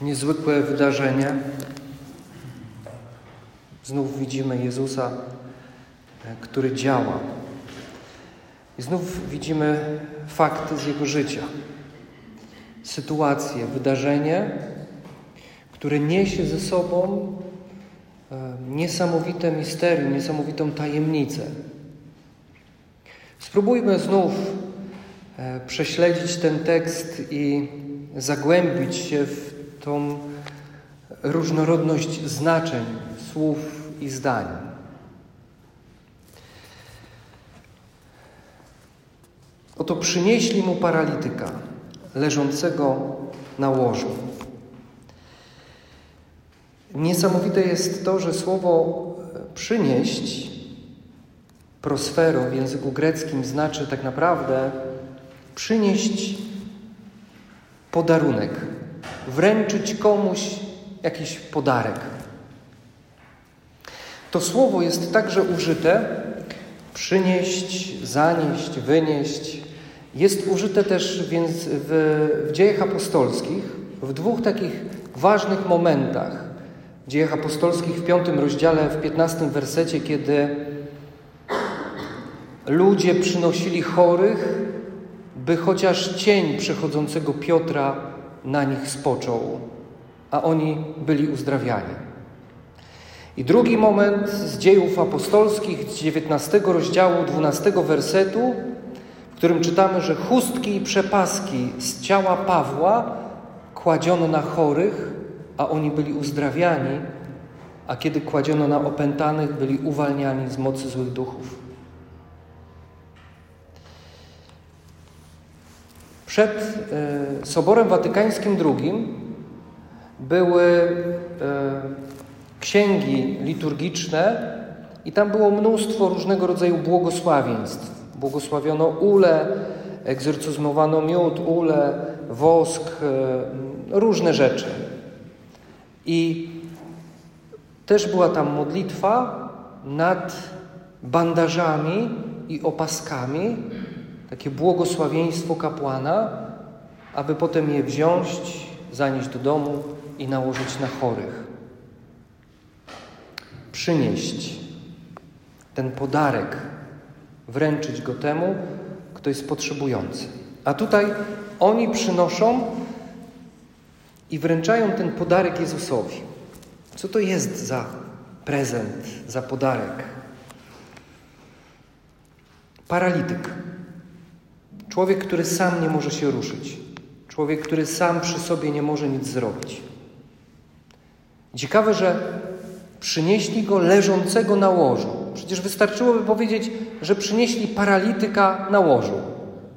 niezwykłe wydarzenie. Znów widzimy Jezusa, e, który działa. I znów widzimy fakty z Jego życia. Sytuację, wydarzenie, które niesie ze sobą e, niesamowite misterium, niesamowitą tajemnicę. Spróbujmy znów e, prześledzić ten tekst i zagłębić się w tą różnorodność znaczeń, słów i zdań. Oto przynieśli mu paralityka, leżącego na łożu. Niesamowite jest to, że słowo przynieść, prosfero w języku greckim znaczy tak naprawdę przynieść podarunek, wręczyć komuś jakiś podarek. To słowo jest także użyte przynieść, zanieść, wynieść. Jest użyte też więc w, w dziejach apostolskich w dwóch takich ważnych momentach. W dziejach apostolskich w piątym rozdziale, w piętnastym wersecie, kiedy ludzie przynosili chorych, by chociaż cień przechodzącego Piotra na nich spoczął, a oni byli uzdrawiani. I drugi moment z dziejów apostolskich, z 19 rozdziału, 12 wersetu, w którym czytamy, że chustki i przepaski z ciała Pawła kładziono na chorych, a oni byli uzdrawiani, a kiedy kładziono na opętanych, byli uwalniani z mocy złych duchów. Przed e, Soborem Watykańskim II były e, księgi liturgiczne i tam było mnóstwo różnego rodzaju błogosławieństw. Błogosławiono ule, egzorcyzmowano miód, ule, wosk, e, różne rzeczy. I też była tam modlitwa nad bandażami i opaskami, takie błogosławieństwo kapłana, aby potem je wziąć, zanieść do domu i nałożyć na chorych. Przynieść ten podarek, wręczyć go temu, kto jest potrzebujący. A tutaj oni przynoszą i wręczają ten podarek Jezusowi. Co to jest za prezent, za podarek? Paralityk. Człowiek, który sam nie może się ruszyć. Człowiek, który sam przy sobie nie może nic zrobić. Ciekawe, że przynieśli go leżącego na łożu. Przecież wystarczyłoby powiedzieć, że przynieśli paralityka na łożu.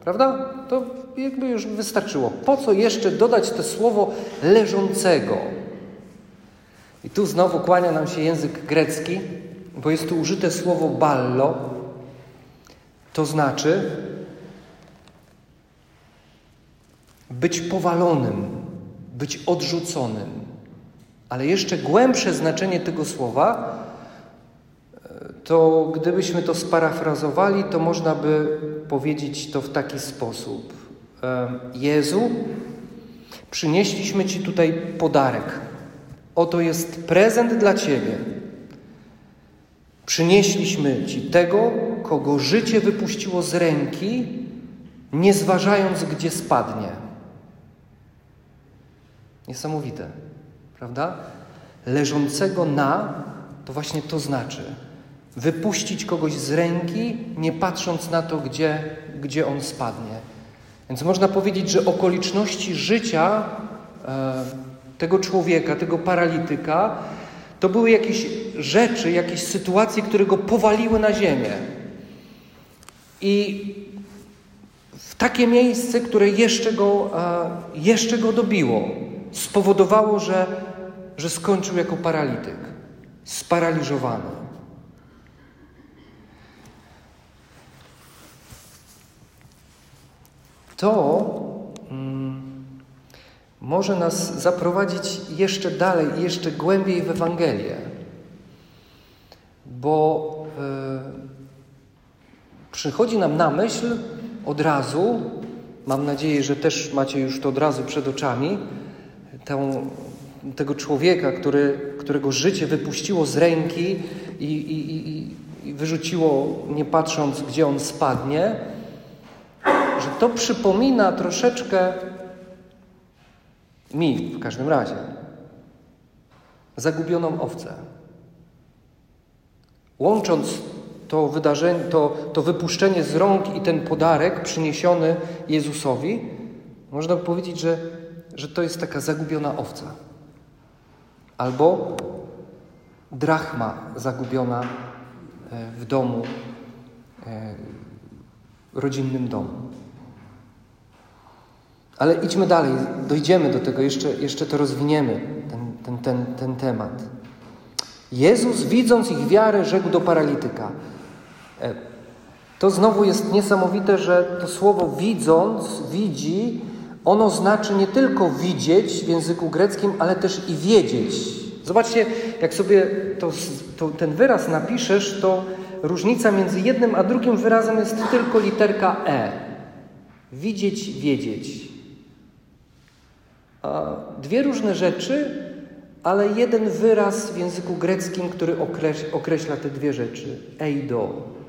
Prawda? To jakby już wystarczyło. Po co jeszcze dodać to słowo leżącego? I tu znowu kłania nam się język grecki, bo jest tu użyte słowo ballo. To znaczy być powalonym, być odrzuconym. Ale jeszcze głębsze znaczenie tego słowa, e, to gdybyśmy to sparafrazowali, to można by powiedzieć to w taki sposób. E, Jezu, przynieśliśmy Ci tutaj podarek. Oto jest prezent dla Ciebie. Przynieśliśmy Ci tego, kogo życie wypuściło z ręki, nie zważając, gdzie spadnie. Niesamowite, prawda? Leżącego na, to właśnie to znaczy. Wypuścić kogoś z ręki, nie patrząc na to, gdzie, gdzie on spadnie. Więc można powiedzieć, że okoliczności życia e, tego człowieka, tego paralityka, to były jakieś rzeczy, jakieś sytuacje, które go powaliły na ziemię. I w takie miejsce, które jeszcze go, e, jeszcze go dobiło spowodowało, że, że skończył jako paralityk, sparaliżowany. To mm, może nas zaprowadzić jeszcze dalej, jeszcze głębiej w Ewangelię, bo y, przychodzi nam na myśl od razu, mam nadzieję, że też macie już to od razu przed oczami, tę tego człowieka, który, którego życie wypuściło z ręki i, i, i, i wyrzuciło, nie patrząc, gdzie on spadnie, że to przypomina troszeczkę mi w każdym razie zagubioną owcę. Łącząc to wydarzenie, to, to wypuszczenie z rąk i ten podarek przyniesiony Jezusowi, można powiedzieć, że, że to jest taka zagubiona owca. Albo drachma zagubiona e, w domu, e, rodzinnym domu. Ale idźmy dalej, dojdziemy do tego, jeszcze, jeszcze to rozwiniemy, ten, ten, ten, ten temat. Jezus, widząc ich wiarę, rzekł do paralityka. E, to znowu jest niesamowite, że to słowo widząc, widzi, ono znaczy nie tylko widzieć w języku greckim, ale też i wiedzieć. Zobaczcie, jak sobie to, to, ten wyraz napiszesz, to różnica między jednym a drugim wyrazem jest tylko literka E. Widzieć, wiedzieć. Dwie różne rzeczy, ale jeden wyraz w języku greckim, który określa te dwie rzeczy. Eido.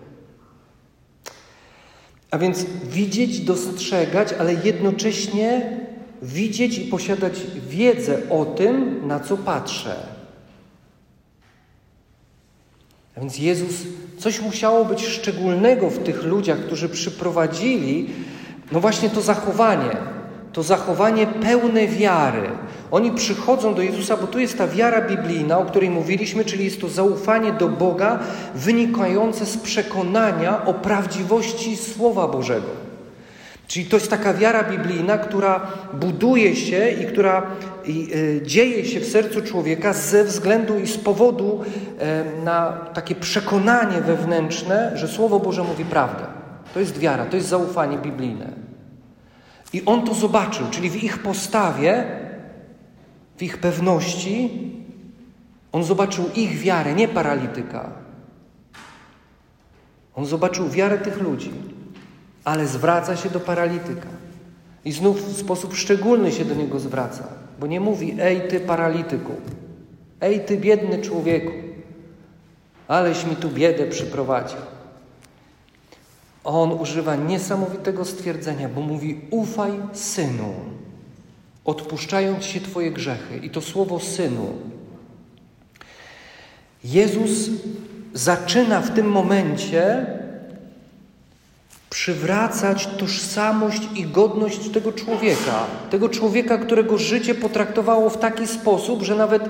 A więc widzieć, dostrzegać, ale jednocześnie widzieć i posiadać wiedzę o tym, na co patrzę. A więc Jezus, coś musiało być szczególnego w tych ludziach, którzy przyprowadzili, no właśnie to zachowanie, to zachowanie pełne wiary. Oni przychodzą do Jezusa, bo tu jest ta wiara biblijna, o której mówiliśmy, czyli jest to zaufanie do Boga wynikające z przekonania o prawdziwości Słowa Bożego. Czyli to jest taka wiara biblijna, która buduje się i która y, dzieje się w sercu człowieka ze względu i z powodu y, na takie przekonanie wewnętrzne, że Słowo Boże mówi prawdę. To jest wiara, to jest zaufanie biblijne. I on to zobaczył, czyli w ich postawie, ich pewności, on zobaczył ich wiarę, nie paralityka. On zobaczył wiarę tych ludzi, ale zwraca się do paralityka. I znów w sposób szczególny się do niego zwraca, bo nie mówi: Ej, ty paralityku, ej, ty biedny człowieku, aleś mi tu biedę przyprowadził. On używa niesamowitego stwierdzenia, bo mówi: Ufaj synu, odpuszczają ci się Twoje grzechy. I to słowo synu. Jezus zaczyna w tym momencie przywracać tożsamość i godność tego człowieka. Tego człowieka, którego życie potraktowało w taki sposób, że nawet e,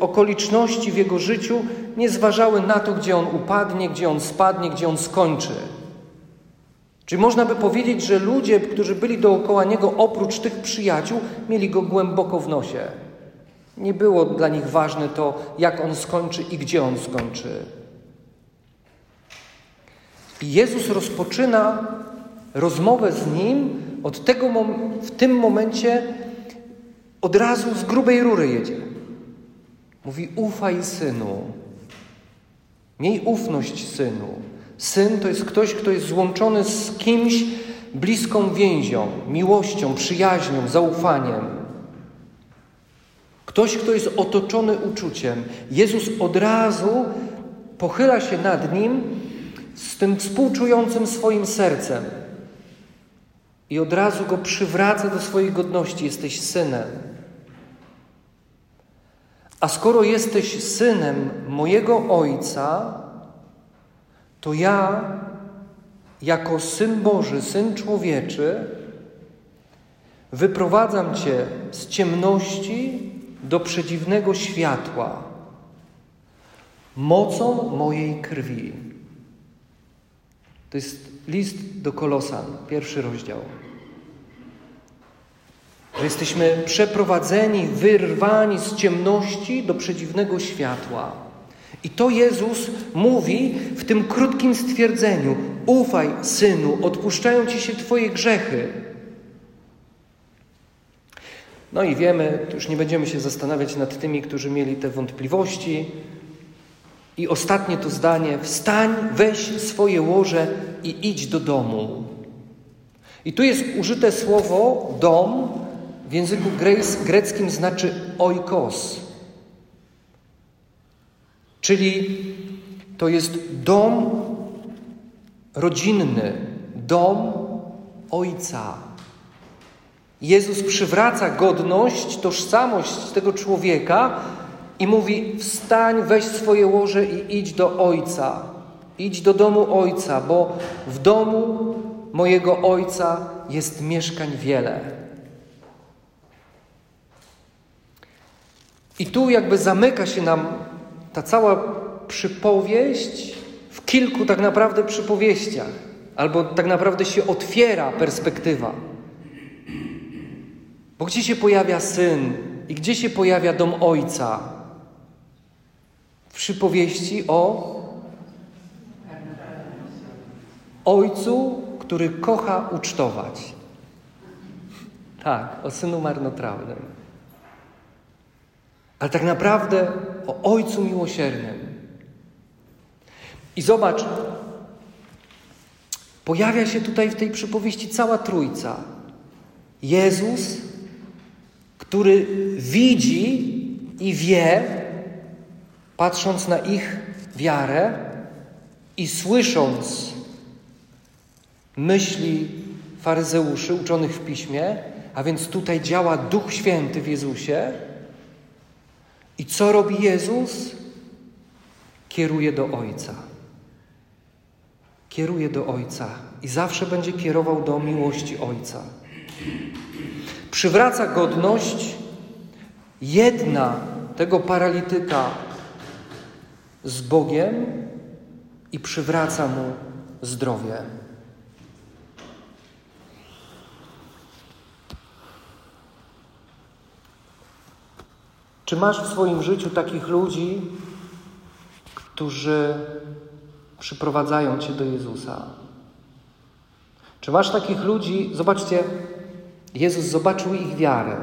okoliczności w jego życiu nie zważały na to, gdzie on upadnie, gdzie on spadnie, gdzie on skończy. Czyli można by powiedzieć, że ludzie, którzy byli dookoła niego, oprócz tych przyjaciół, mieli go głęboko w nosie. Nie było dla nich ważne to, jak on skończy i gdzie on skończy. I Jezus rozpoczyna rozmowę z nim od tego w tym momencie od razu z grubej rury jedzie. Mówi: Ufaj, synu. Miej ufność, synu. Syn to jest ktoś, kto jest złączony z kimś bliską więzią, miłością, przyjaźnią, zaufaniem. Ktoś, kto jest otoczony uczuciem. Jezus od razu pochyla się nad nim z tym współczującym swoim sercem i od razu go przywraca do swojej godności. Jesteś synem. A skoro jesteś synem mojego ojca, to ja, jako syn Boży, syn człowieczy, wyprowadzam Cię z ciemności do przedziwnego światła mocą mojej krwi. To jest list do Kolosan, pierwszy rozdział. Że jesteśmy przeprowadzeni, wyrwani z ciemności do przedziwnego światła. I to Jezus mówi w tym krótkim stwierdzeniu: Ufaj, synu, odpuszczają ci się Twoje grzechy. No i wiemy, już nie będziemy się zastanawiać nad tymi, którzy mieli te wątpliwości. I ostatnie to zdanie: Wstań, weź swoje łoże i idź do domu. I tu jest użyte słowo dom, w języku greckim znaczy oikos. Czyli to jest dom rodzinny, dom Ojca. Jezus przywraca godność, tożsamość tego człowieka i mówi: Wstań, weź swoje łoże i idź do Ojca. Idź do domu Ojca, bo w domu mojego Ojca jest mieszkań wiele. I tu jakby zamyka się nam ta cała przypowieść w kilku tak naprawdę przypowieściach, albo tak naprawdę się otwiera perspektywa. Bo gdzie się pojawia syn i gdzie się pojawia dom ojca? W przypowieści o ojcu, który kocha ucztować. Tak, o synu marnotrawnym. Ale tak naprawdę o ojcu miłosiernym. I zobacz, pojawia się tutaj w tej przypowieści cała trójca. Jezus, który widzi i wie, patrząc na ich wiarę i słysząc myśli faryzeuszy uczonych w piśmie, a więc tutaj działa Duch Święty w Jezusie. I co robi Jezus? Kieruje do Ojca. Kieruje do Ojca i zawsze będzie kierował do miłości Ojca. Przywraca godność jedna tego paralityka z Bogiem i przywraca mu zdrowie. Czy masz w swoim życiu takich ludzi, którzy przyprowadzają cię do Jezusa? Czy masz takich ludzi? Zobaczcie, Jezus zobaczył ich wiarę.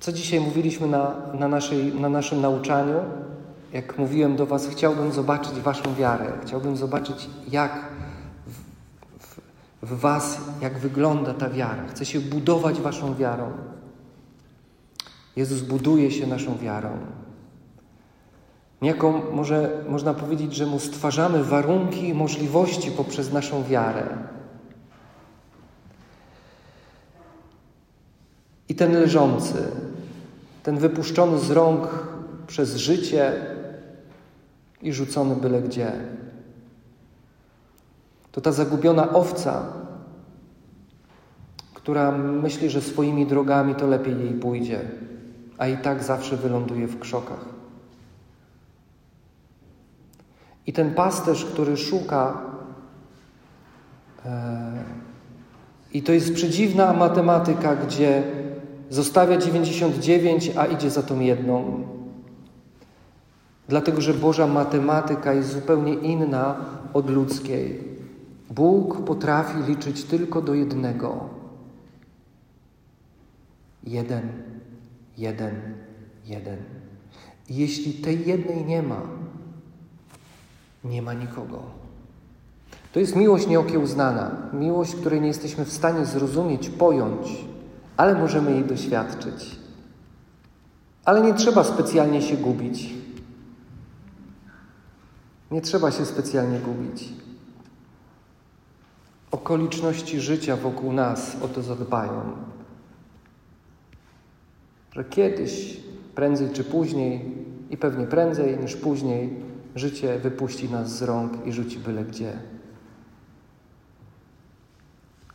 Co dzisiaj mówiliśmy na, na, naszej, na naszym nauczaniu? Jak mówiłem do Was, chciałbym zobaczyć Waszą wiarę. Chciałbym zobaczyć, jak w, w, w Was, jak wygląda ta wiara. Chcę się budować Waszą wiarą. Jezus buduje się naszą wiarą. Niejako może można powiedzieć, że Mu stwarzamy warunki i możliwości poprzez naszą wiarę. I ten leżący, ten wypuszczony z rąk przez życie i rzucony byle gdzie. To ta zagubiona owca, która myśli, że swoimi drogami to lepiej jej pójdzie a i tak zawsze wyląduje w krzokach. I ten pasterz, który szuka, e, i to jest przedziwna matematyka, gdzie zostawia 99, a idzie za tą jedną. Dlatego, że Boża matematyka jest zupełnie inna od ludzkiej. Bóg potrafi liczyć tylko do jednego. Jeden jeden, jeden. I jeśli tej jednej nie ma, nie ma nikogo. To jest miłość nieokiełznana, miłość, której nie jesteśmy w stanie zrozumieć, pojąć, ale możemy jej doświadczyć. Ale nie trzeba specjalnie się gubić. Nie trzeba się specjalnie gubić. Okoliczności życia wokół nas o to zadbają że kiedyś, prędzej czy później, i pewnie prędzej niż później, życie wypuści nas z rąk i rzuci byle gdzie.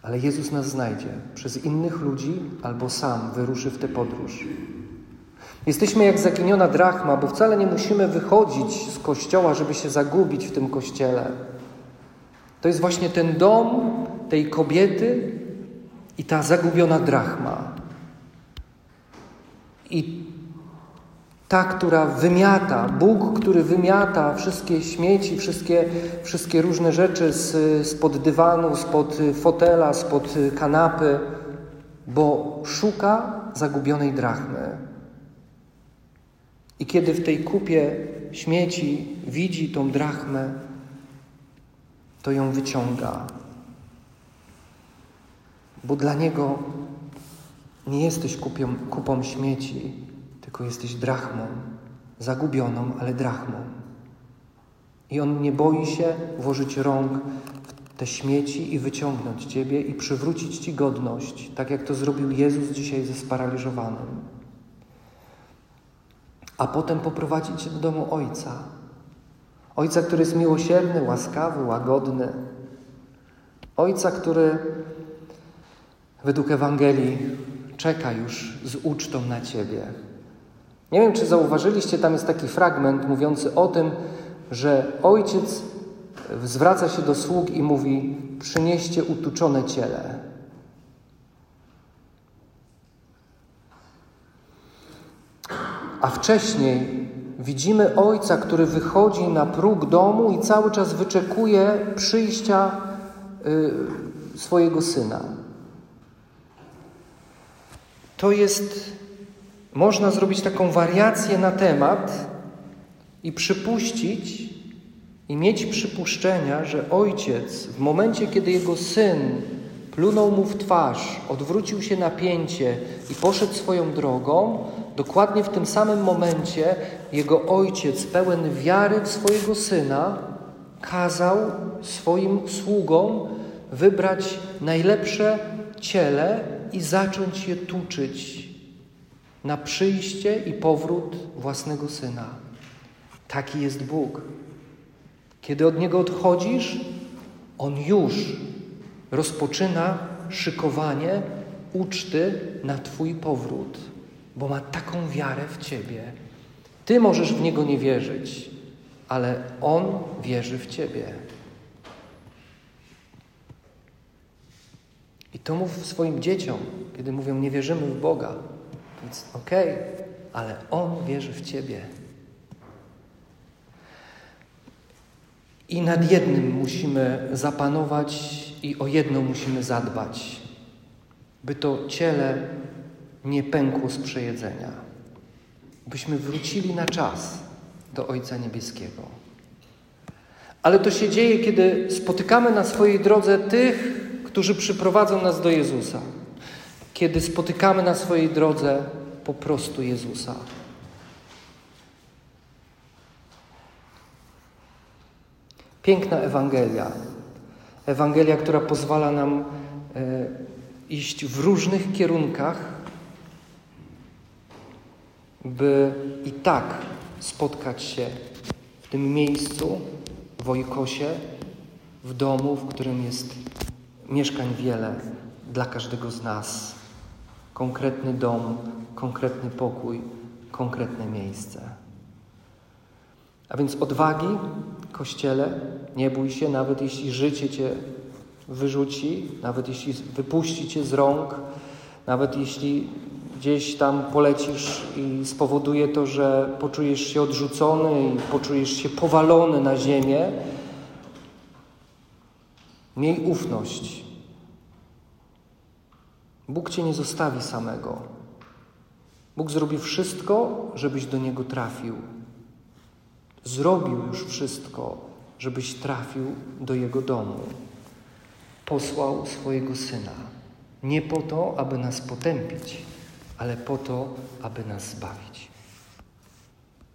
Ale Jezus nas znajdzie przez innych ludzi albo sam wyruszy w tę podróż. Jesteśmy jak zaginiona drachma, bo wcale nie musimy wychodzić z kościoła, żeby się zagubić w tym kościele. To jest właśnie ten dom tej kobiety i ta zagubiona drachma. I ta, która wymiata, Bóg, który wymiata wszystkie śmieci, wszystkie, wszystkie różne rzeczy z, spod dywanu, spod fotela, spod kanapy, bo szuka zagubionej drachmy. I kiedy w tej kupie śmieci widzi tą drachmę, to ją wyciąga. Bo dla niego Nie jesteś kupią, kupą śmieci, tylko jesteś drachmą, zagubioną, ale drachmą. I On nie boi się włożyć rąk w te śmieci i wyciągnąć Ciebie i przywrócić Ci godność, tak jak to zrobił Jezus dzisiaj ze sparaliżowanym. A potem poprowadzić Cię do domu Ojca. Ojca, który jest miłosierny, łaskawy, łagodny. Ojca, który według Ewangelii czeka już z ucztą na Ciebie. Nie wiem, czy zauważyliście, tam jest taki fragment mówiący o tym, że ojciec zwraca się do sług i mówi: Przynieście utuczone ciele. A wcześniej widzimy ojca, który wychodzi na próg domu i cały czas wyczekuje przyjścia y, swojego syna. To jest, można zrobić taką wariację na temat i przypuścić i mieć przypuszczenia, że ojciec w momencie, kiedy jego syn plunął mu w twarz, odwrócił się na pięcie i poszedł swoją drogą, dokładnie w tym samym momencie jego ojciec, pełen wiary w swojego syna, kazał swoim sługom wybrać najlepsze ciele i zacząć je tuczyć na przyjście i powrót własnego syna. Taki jest Bóg. Kiedy od Niego odchodzisz, On już rozpoczyna szykowanie uczty na Twój powrót, bo ma taką wiarę w Ciebie. Ty możesz w Niego nie wierzyć, ale On wierzy w Ciebie. I to mów swoim dzieciom, kiedy mówią, nie wierzymy w Boga. Więc okej, okay, ale On wierzy w Ciebie. I nad jednym musimy zapanować i o jedno musimy zadbać, by to ciele nie pękło z przejedzenia, byśmy wrócili na czas do Ojca Niebieskiego. Ale to się dzieje, kiedy spotykamy na swojej drodze tych, którzy przyprowadzą nas do Jezusa. Kiedy spotykamy na swojej drodze po prostu Jezusa. Piękna Ewangelia. Ewangelia, która pozwala nam e, iść w różnych kierunkach, by i tak spotkać się w tym miejscu, w Ojkosie, w domu, w którym jest mieszkań wiele dla każdego z nas. Konkretny dom, konkretny pokój, konkretne miejsce. A więc odwagi, Kościele, nie bój się, nawet jeśli życie Cię wyrzuci, nawet jeśli wypuści Cię z rąk, nawet jeśli gdzieś tam polecisz i spowoduje to, że poczujesz się odrzucony i poczujesz się powalony na ziemię, miej ufność. Bóg Cię nie zostawi samego. Bóg zrobi wszystko, żebyś do Niego trafił zrobił już wszystko, żebyś trafił do Jego domu. Posłał swojego Syna. Nie po to, aby nas potępić, ale po to, aby nas zbawić.